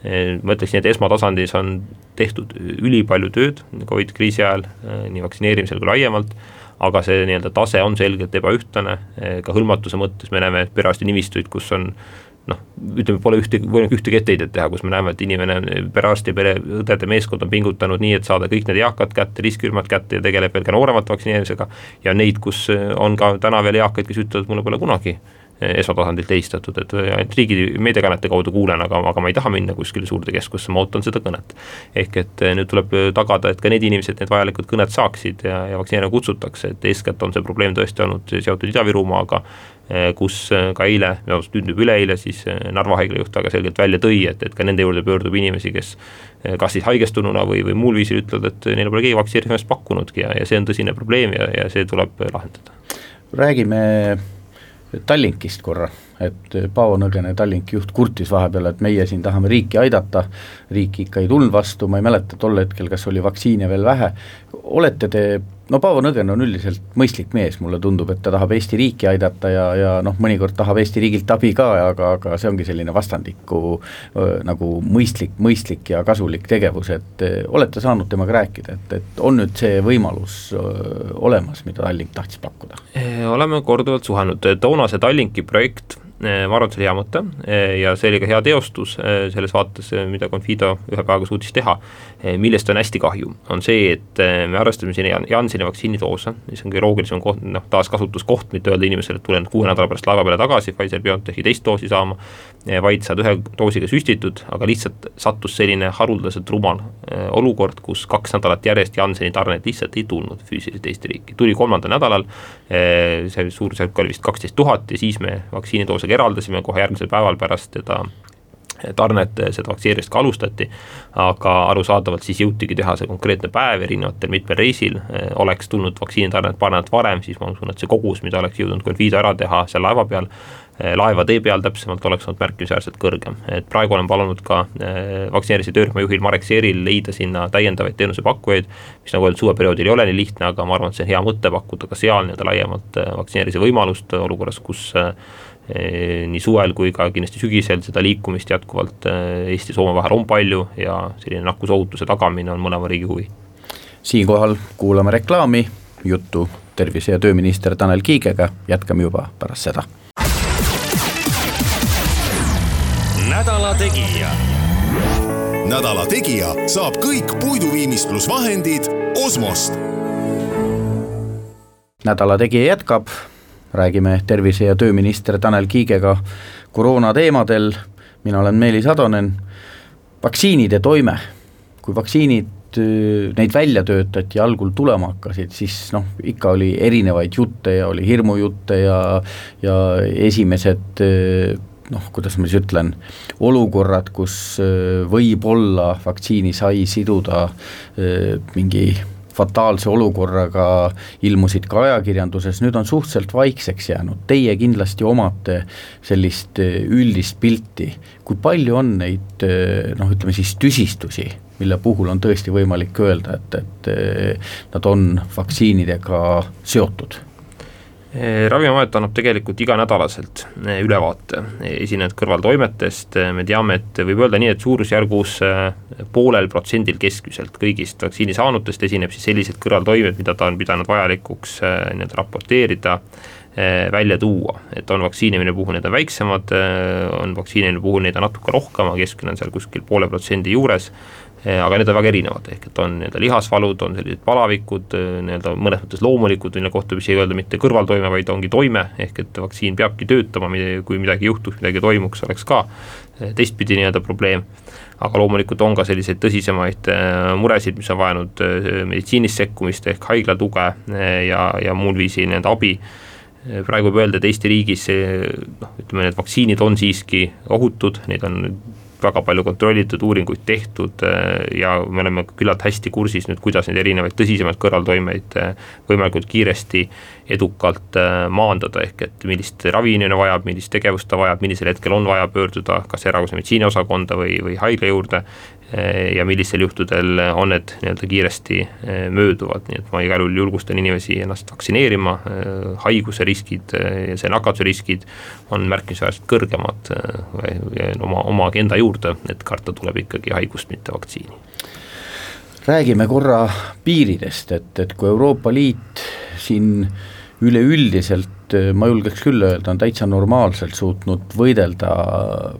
ma ütleksin, et esmatasandis on tehtud ülipalju tööd Covid kriisi ajal, nii vaktsineerimisel kui laiemalt, aga see nii-öelda tase on selgelt ebaühtlane, ka hõlmatuse mõttes me näeme perearstinimistuid, kus on noh, ütleme, pole ühtegi, võimalik ühtegi etteheidet teha, kus me näeme, et inimene, perearst ja pereõdede meeskond on pingutanud nii, et saada kõik need eakad kätte, riskirühmad kätte ja tegeleb veel ka nooremate vaktsineerimisega. ja neid, kus on ka täna veel eakaid, kes ütlevad, mulle pole kunagi esmatasandilt helistatud, et ainult riigi meediakanalite kaudu kuulen, aga, aga ma ei taha minna kuskile suurde keskusse, ma ootan seda kõnet. ehk et nüüd tuleb tagada, et ka need inimesed need vajalikud kõned saaksid ja, ja vaktsineerima kutsutakse, et eeskätt on see probleem tõesti olnud seotud Ida-Virumaaga Eh, kus eh, ka eile, nüüd juba üleeile siis eh, Narva haigla juht väga selgelt välja tõi, et, et ka nende juurde pöördub inimesi, kes kas siis haigestununa või, või muul viisil ütlevad, et neile pole keegi vaktsineerimist pakkunudki ja, ja see on tõsine probleem ja, ja see tuleb lahendada. räägime Tallinkist korra, et Paavo Nõgene, Tallinki juht, kurtis vahepeal, et meie siin tahame riiki aidata, riik ikka ei tulnud vastu, ma ei mäleta tol hetkel, kas oli vaktsiine veel vähe, olete te no Paavo Nõgen on üldiselt mõistlik mees, mulle tundub, et ta tahab Eesti riiki aidata ja, ja noh, mõnikord tahab Eesti riigilt abi ka, aga, aga see ongi selline vastandikku nagu mõistlik, mõistlik ja kasulik tegevus, et olete saanud temaga rääkida, et, et on nüüd see võimalus öö, olemas, mida Tallink tahtis pakkuda? oleme korduvalt suhelnud, toona see Tallinki projekt Eh, ma arvan, et see oli hea mõte eh, ja see oli ka hea teostus eh, selles vaates, mida Confido ühe päevaga suutis teha. millest on hästi kahju, on see, et me arvestame siin Jansseni vaktsiinidoose, mis on kõige loogilisem koht, noh taaskasutuskoht, mitte öelda inimesele, et tulen kuue nädala pärast laeva peale tagasi Pfizer-BioNTechi teist doosi saama, vaid saad ühe doosiga süstitud, aga lihtsalt sattus selline haruldaselt rumal olukord, kus kaks nädalat järjest Jansseni tarneid lihtsalt ei tulnud füüsiliselt Eesti riiki, tuli kolmandal nädalal, see suurusjärk oli vist kaksteist tuhat ja siis me vaktsiinidoose sellega eraldasime kohe järgmisel päeval pärast seda tarnet, seda vaktsineerimist ka alustati, aga arusaadavalt siis jõutigi teha see konkreetne päev erinevatel mitmel reisil, oleks tulnud vaktsiinitarnet paar nädalat varem, siis ma usun, et see kogus, mida oleks jõudnud Confido ära teha seal laeva peal, laevatee peal täpsemalt, oleks olnud märkimisväärselt kõrgem. et praegu olen palunud ka eh, vaktsineerimise töörühma juhil Marek Seeril leida sinna täiendavaid teenusepakkujaid, mis nagu öeldud, suveperioodil ei ole nii lihtne, aga ma arvan, et see on hea mõte pakkuda ka seal nii-öelda laiemalt eh, vaktsineerimise võimalust olukorras, kus Eh, nii suvel kui ka kindlasti sügisel seda liikumist jätkuvalt eh, Eesti ja Soome vahel on palju ja selline nakkusohutuse tagamine on mõlema riigi huvi. siinkohal kuulame reklaami, juttu tervise- ja tööminister Tanel Kiigega jätkame juba pärast seda nädala Tegija. nädala Tegija saab kõik puiduviimistlusvahendid Osmost. nädala Tegija jätkab, räägime tervise- ja tööminister Tanel Kiigega koroona teemadel, mina olen Meelis Atonen, vaktsiinide toime, kui vaktsiinid neid välja töötati algul tulema hakkasid, siis noh, ikka oli erinevaid jutte ja oli hirmujutte ja ja esimesed noh, kuidas ma siis ütlen, olukorrad, kus võib-olla vaktsiini sai siduda mingi fataalse olukorraga ilmusid ka ajakirjanduses, nüüd on suhteliselt vaikseks jäänud, teie kindlasti omate sellist üldist pilti, kui palju on neid noh, ütleme siis tüsistusi mille puhul on tõesti võimalik öelda, et, et nad on vaktsiinidega seotud ravimiamet annab tegelikult iganädalaselt ülevaate esinenud kõrvaltoimetest, me teame, et võib öelda nii, et suurusjärgus poolel protsendil keskmiselt kõigist vaktsiini saanutest esineb siis sellised kõrvaltoimed, mida ta on pidanud vajalikuks nii-öelda raporteerida, välja tuua, et on vaktsiine, mille puhul need on väiksemad, on vaktsiine, mille puhul neid on natuke rohkem, aga keskmine on seal kuskil poole protsendi juures. Eh, aga need on väga erinevad, ehk et on nii-öelda lihasvalud, on sellised palavikud, nii-öelda mõnes mõttes loomulikud, mille kohta võiks ei öelda mitte kõrvaltoime, vaid ongi toime, ehk et vaktsiin peabki töötama, kui midagi juhtuks, midagi toimuks, oleks ka teistpidi nii-öelda probleem. aga loomulikult on ka selliseid tõsisemaid muresid, mis on vajanud meditsiinist sekkumist ehk haigla tuge ja, ja muul viisil nii-öelda abi praegu võib öelda, et Eesti riigis noh, ütleme need vaktsiinid on siiski ohutud, neid on väga palju kontrollitud uuringuid tehtud äh, ja me oleme küllalt hästi kursis nüüd, kuidas neid erinevaid tõsisemaid kõrvaltoimeid äh, võimalikult kiiresti edukalt äh, maandada, ehk et millist ravi inimene vajab, millist tegevust ta vajab, millisel hetkel on vaja pöörduda kas erakorralise meditsiini osakonda või, või haigla juurde Eh, ja millistel juhtudel on need nii-öelda kiiresti eh, mööduvad, nii et ma igal juhul julgustan inimesi ennast vaktsineerima, haiguse riskid ja see nakatuse riskid on märkimisväärselt kõrgemad oma, oma agenda juurde, et karta tuleb ikkagi haigust, mitte vaktsiini. räägime korra piiridest, et, et kui Euroopa Liit siin üleüldiselt Äh, ma julgeks küll öelda, on täitsa normaalselt suutnud võidelda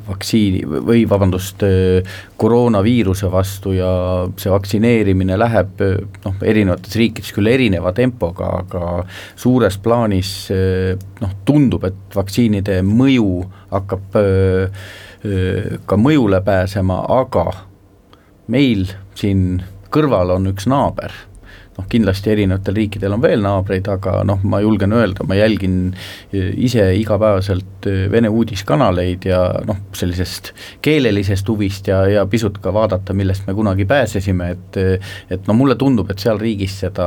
vaktsiini või vabandust, äh, koroonaviiruse vastu ja see vaktsineerimine läheb äh, noh, erinevates riikides küll erineva tempoga, aga suures plaanis noh, tundub, et vaktsiinide mõju hakkab ka mõjule pääsema, aga meil siin kõrval on üks naaber noh, kindlasti erinevatel riikidel on veel naabreid, aga noh, ma julgen öelda, ma jälgin eh, ise igapäevaselt eh, Vene uudiskanaleid ja noh, sellisest keelelisest huvist ja, ja pisut ka vaadata, millest me kunagi pääsesime, et et no mulle tundub, et seal riigis seda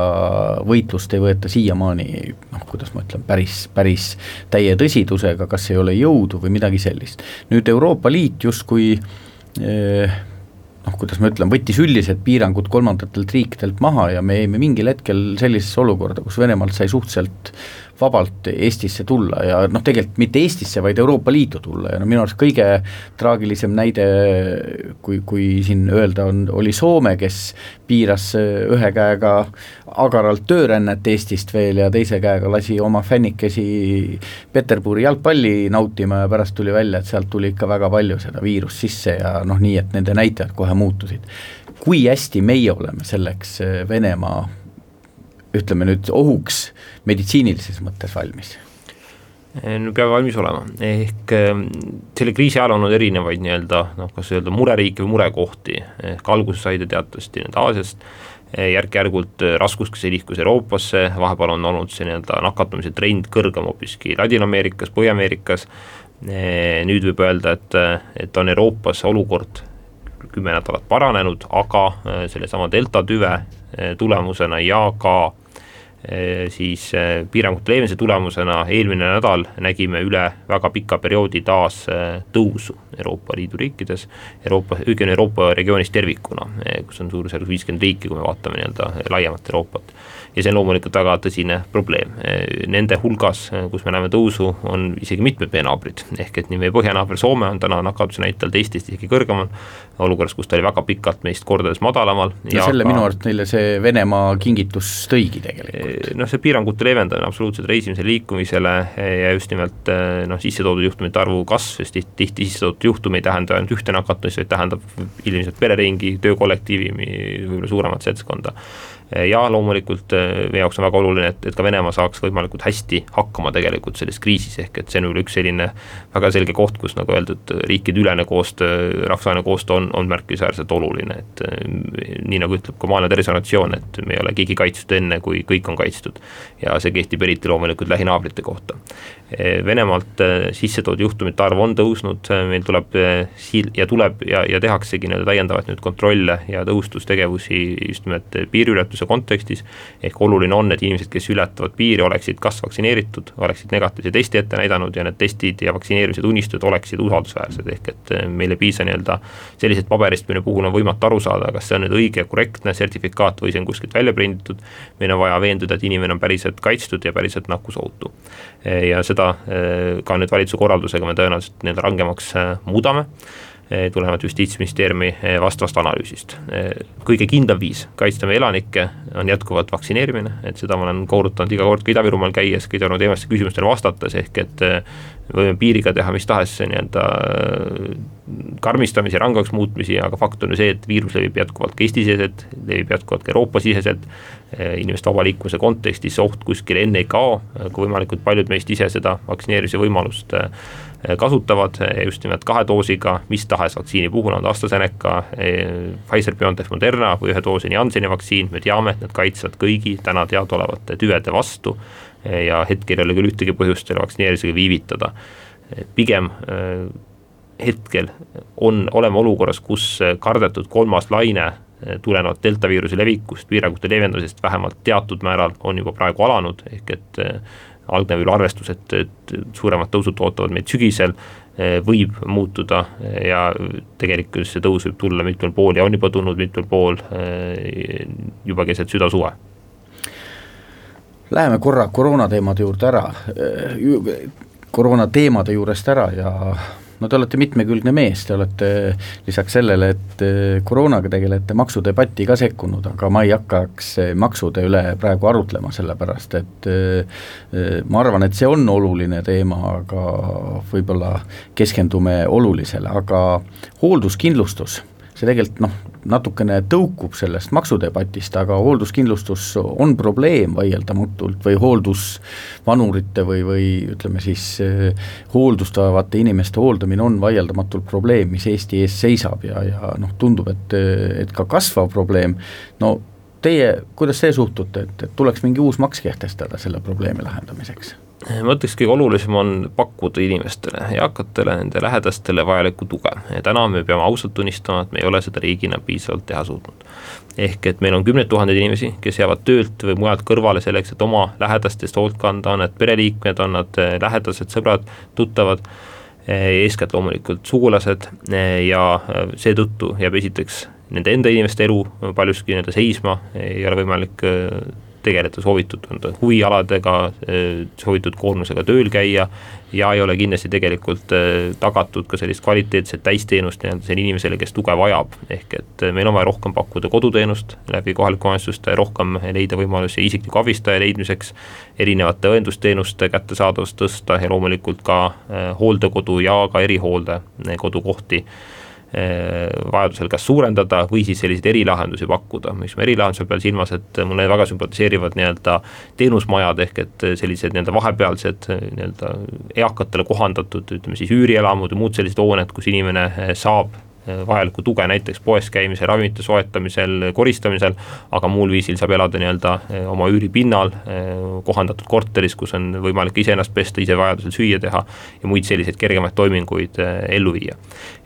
võitlust ei võeta siiamaani noh, kuidas ma ütlen, päris, päris täie tõsidusega, kas ei ole jõudu või midagi sellist. nüüd Euroopa Liit justkui eh, noh, kuidas ma ütlen, võttis üldised piirangud kolmandatelt riikidelt maha ja me jäime mingil hetkel sellisesse olukorda, kus Venemaalt sai suhteliselt vabalt Eestisse tulla ja noh, tegelikult mitte Eestisse, vaid Euroopa Liitu tulla ja no minu arust kõige traagilisem näide, kui, kui siin öelda, on, oli Soome, kes piiras ühe käega agaralt töörännet Eestist veel ja teise käega lasi oma fännikesi Peterburi jalgpalli nautima ja pärast tuli välja, et sealt tuli ikka väga palju seda viirust sisse ja noh, nii et nende näitajad kohe muutusid. kui hästi meie oleme selleks Venemaa ütleme nüüd ohuks meditsiinilises mõttes valmis? no peame valmis olema, ehk ähm, selle kriisi ajal on olnud erinevaid nii-öelda noh, kas öelda mureriike või murekohti, ehk alguse sai ta teatavasti nii-öelda Aasiast, eh, järk-järgult äh, raskuskese liikus Euroopasse, vahepeal on olnud see nii-öelda nakatumise trend kõrgem hoopiski Ladina-Ameerikas, Põhja-Ameerikas, nüüd võib öelda, et, et on Euroopas olukord kümme nädalat paranenud, aga äh, sellesama delta tüve äh, tulemusena ja ka siis eh, piirangute leevendamise tulemusena eelmine nädal nägime üle väga pika perioodi taas eh, tõusu Euroopa Liidu riikides, Euroopa, õigemini Euroopa regioonis tervikuna, kus on suurusjärgus viiskümmend riiki, kui me vaatame nii-öelda laiemat Euroopat ja see on loomulikult väga tõsine probleem. Nende hulgas, kus me näeme tõusu, on isegi mitmed meie naabrid, ehk et nii meie põhjanaaber Soome on täna nakatuse näitajalt Eestist isegi kõrgemal, olukorras, kus ta oli väga pikalt meist kordades madalamal. ja selle ka... minu arust neile see Venemaa kingitus tõigi tegelikult. noh, see piirangute leevendamine absoluutselt reisimisele, liikumisele ja just nimelt noh, sisse toodud juhtumite arvu kasv, sest tihti sisse toodud juhtum ei tähenda ainult ühte nakatumist, vaid tähendab ilmselt pereringi, töökollektiivi, võib-olla suuremat seltskonda ja loomulikult eh, meie jaoks on väga oluline, et, et ka Venemaa saaks võimalikult hästi hakkama tegelikult selles kriisis, ehk et see on võib-olla üks selline väga selge koht, kus nagu öeldud, riikideülene koostöö, rahvusvaheline koostöö on, on märkimisväärselt oluline, et eh, nii nagu ütleb ka Maailma Terviseorganisatsioon, et me ei ole keegi kaitstud enne, kui kõik on kaitstud. ja see kehtib eriti loomulikult lähinaabrite kohta. Eh, Venemaalt sisse toodud juhtumite arv on tõusnud, meil tuleb siil- ja tuleb ja, ja tehaksegi nii-öelda täiendavaid nüüd kontrolle ja tõhustustegevusi just nimelt piiriületuse kontekstis. ehk oluline on, et inimesed, kes ületavad piiri, oleksid kas vaktsineeritud, oleksid negatiivse testi ette näidanud ja need testid ja vaktsineerimise tunnistused oleksid usaldusväärsed, ehk et eh, meil ei piisa nii-öelda sellisest paberist, mille puhul on võimatu aru saada, kas see on nüüd õige, korrektne sertifikaat või see on kuskilt välja prinditud. meil on vaja veenduda, et inimene on päriselt kaitstud ja päriselt nakkusohutu. Eh, ja seda eh, ka nüüd valitsuse korraldusega me tõenäoliselt nii-öelda rangemaks muudame. Eh, tulenevalt Justiitsministeeriumi eh, vastavast analüüsist. Eh, kõige kindlam viis kaitsta meie elanikke on jätkuvalt vaktsineerimine, et seda ma olen korrutanud iga kord ka Ida-Virumaal käies, ka Ida-Virumaa teemastele küsimustele vastates, ehk et võime piiriga teha mis tahes nii-öelda karmistamisi, rangemaks muutmisi, aga fakt on ju see, et viirus levib jätkuvalt ka Eesti-siseselt, levib jätkuvalt ka Euroopa-siseselt, inimeste vaba liikumise kontekstis oht kuskile enne ei kao, kui võimalikult paljud meist ise seda vaktsineerimise võimalust Eh, kasutavad eh, just nimelt kahe doosiga mis tahes vaktsiini puhul, on ta AstraZeneca, eh, Pfizer, BioNTech, Moderna või ühe doosini Jansseni vaktsiin, me teame, et nad kaitsevad kõigi täna teadaolevate tüvede vastu ja hetkel ei ole küll ühtegi põhjust selle vaktsineerimisega viivitada. pigem hetkel on, oleme olukorras, kus kardetud kolmas laine tulenevalt delta viiruse levikust, piirangute leevendamisest vähemalt teatud määral on juba praegu alanud, ehk et algne veel arvestus, et, et suuremad tõusud ootavad meid sügisel, eh, võib muutuda ja tegelikult see tõus võib tulla mitmel pool ja on juba tulnud mitmel pool eh, juba keset südasuve. Läheme korra koroonateemade juurde ära, eh, koroonateemade juurest ära ja no te olete mitmekülgne mees, te olete lisaks sellele, et eh, koroonaga tegelete, maksudebatti ka sekkunud, aga ma ei hakkaks eh, maksude üle praegu arutlema, sellepärast et eh, ma arvan, et see on oluline teema, aga võib-olla keskendume olulisele, aga hoolduskindlustus see tegelikult noh, natukene tõukub sellest maksudebatist, aga hoolduskindlustus on probleem vaieldamatult või hooldusvanurite või, või ütleme siis eh, hooldust vajavate inimeste hooldamine on vaieldamatult probleem, mis Eesti ees seisab ja, ja noh, tundub, et, et ka kasvav probleem, no teie, kuidas teie suhtute, et, et tuleks mingi uus maks kehtestada selle probleemi lahendamiseks? Ma ütleks, kõige olulisem on pakkuda inimestele, eakatele, nende lähedastele vajalikku tuge. Täna me peame ausalt tunnistama, et me ei ole seda riigina piisavalt teha suutnud. ehk et meil on kümneid tuhandeid inimesi, kes jäävad töölt või mujalt kõrvale selleks, et oma lähedastest hoolt kanda, on need pereliikmed, on nad eh, lähedased, sõbrad, tuttavad, eh, eeskätt loomulikult sugulased eh, ja seetõttu jääb esiteks nende enda inimeste elu paljuski nii-öelda seisma, ei ole võimalik tegeleda soovitud huvialadega, soovitud koormusega tööl käia ja ei ole kindlasti tegelikult äh, tagatud ka sellist kvaliteetset täisteenust nii-öelda sellele inimesele, kes tuge vajab. ehk et äh, meil on vaja rohkem pakkuda koduteenust läbi kohalike omavalitsuste, rohkem leida võimalusi isikliku abistaja leidmiseks, erinevate õendusteenuste kättesaadavust tõsta ja loomulikult ka hooldekodu ja ka erihoolde kodukohti Eh, vajadusel kas suurendada või siis selliseid erilahendusi pakkuda, mis ma erilahenduse peal silmas, et mulle väga sümpatiseerivad nii-öelda teenusmajad ehk et sellised nii-öelda vahepealsed nii-öelda eakatele kohandatud, ütleme siis üürielamud ja muud sellised hooned, kus inimene saab vajalikku tuge näiteks poes käimisel, ravimite soetamisel, koristamisel, aga muul viisil saab elada nii-öelda eh, oma üüripinnal, eh, kohandatud korteris, kus on võimalik iseennast pesta, ise vajadusel süüa teha ja muid selliseid kergemaid toiminguid ellu viia.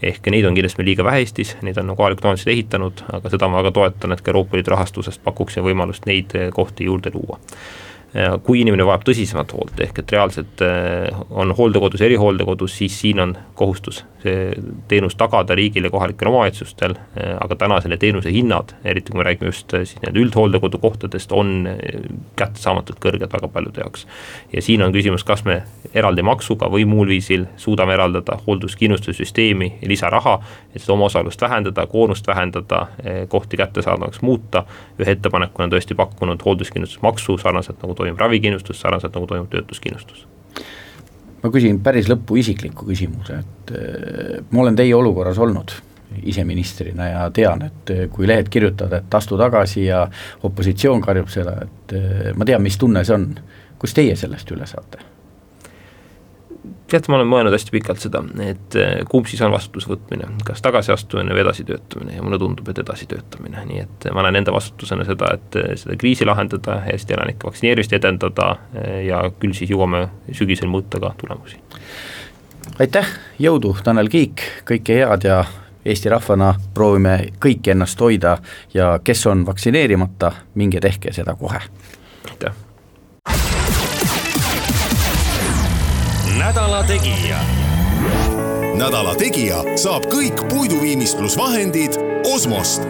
ehk neid on kindlasti meil liiga vähe Eestis, neid on kohalikud omavalitsused ehitanud, aga seda ma väga toetan, et ka Euroopa Liidu rahastusest pakuks võimalust neid kohti juurde luua kui inimene vajab tõsisemat hoolt, ehk et reaalselt on hooldekodus, erihooldekodus, siis siin on kohustus see teenus tagada riigil ja kohalikel omavalitsustel, aga täna selle teenuse hinnad, eriti kui me räägime just siis nii-öelda üldhooldekodu kohtadest, on kättesaamatult kõrged väga paljude jaoks. ja siin on küsimus, kas me eraldi maksuga või muul viisil suudame eraldada hoolduskindlustussüsteemi lisaraha, et seda omaosalust vähendada, koormust vähendada, kohti kättesaadavaks muuta. ühe ettepanekuna tõesti pakkunud hoolduskindlustusmaksu sarnaselt nagu toimib ravikindlustus, sarnaselt nagu toimub töötuskindlustus ma küsin päris lõppu isikliku küsimuse, et äh, ma olen teie olukorras olnud ise ministrina ja tean, et äh, kui lehed kirjutavad, et astu tagasi ja opositsioon karjub seda, et äh, ma tean, mis tunne see on. kus teie sellest üle saate? Teate, ma olen mõelnud hästi pikalt seda, et eh, kumb siis on vastutuse võtmine, kas tagasiastumine või edasitöötamine ja mulle tundub, et edasitöötamine, nii et ma näen enda vastutusena seda, et eh, seda kriisi lahendada, Eesti elanike vaktsineerimist edendada ja küll siis jõuame sügisel mõõta ka tulemusi. aitäh, jõudu, Tanel Kiik, kõike head ja Eesti rahvana proovime kõik ennast hoida ja kes on vaktsineerimata, minge tehke seda kohe. aitäh nädala Tegija. nädala Tegija saab kõik puiduviimistlusvahendid Osmost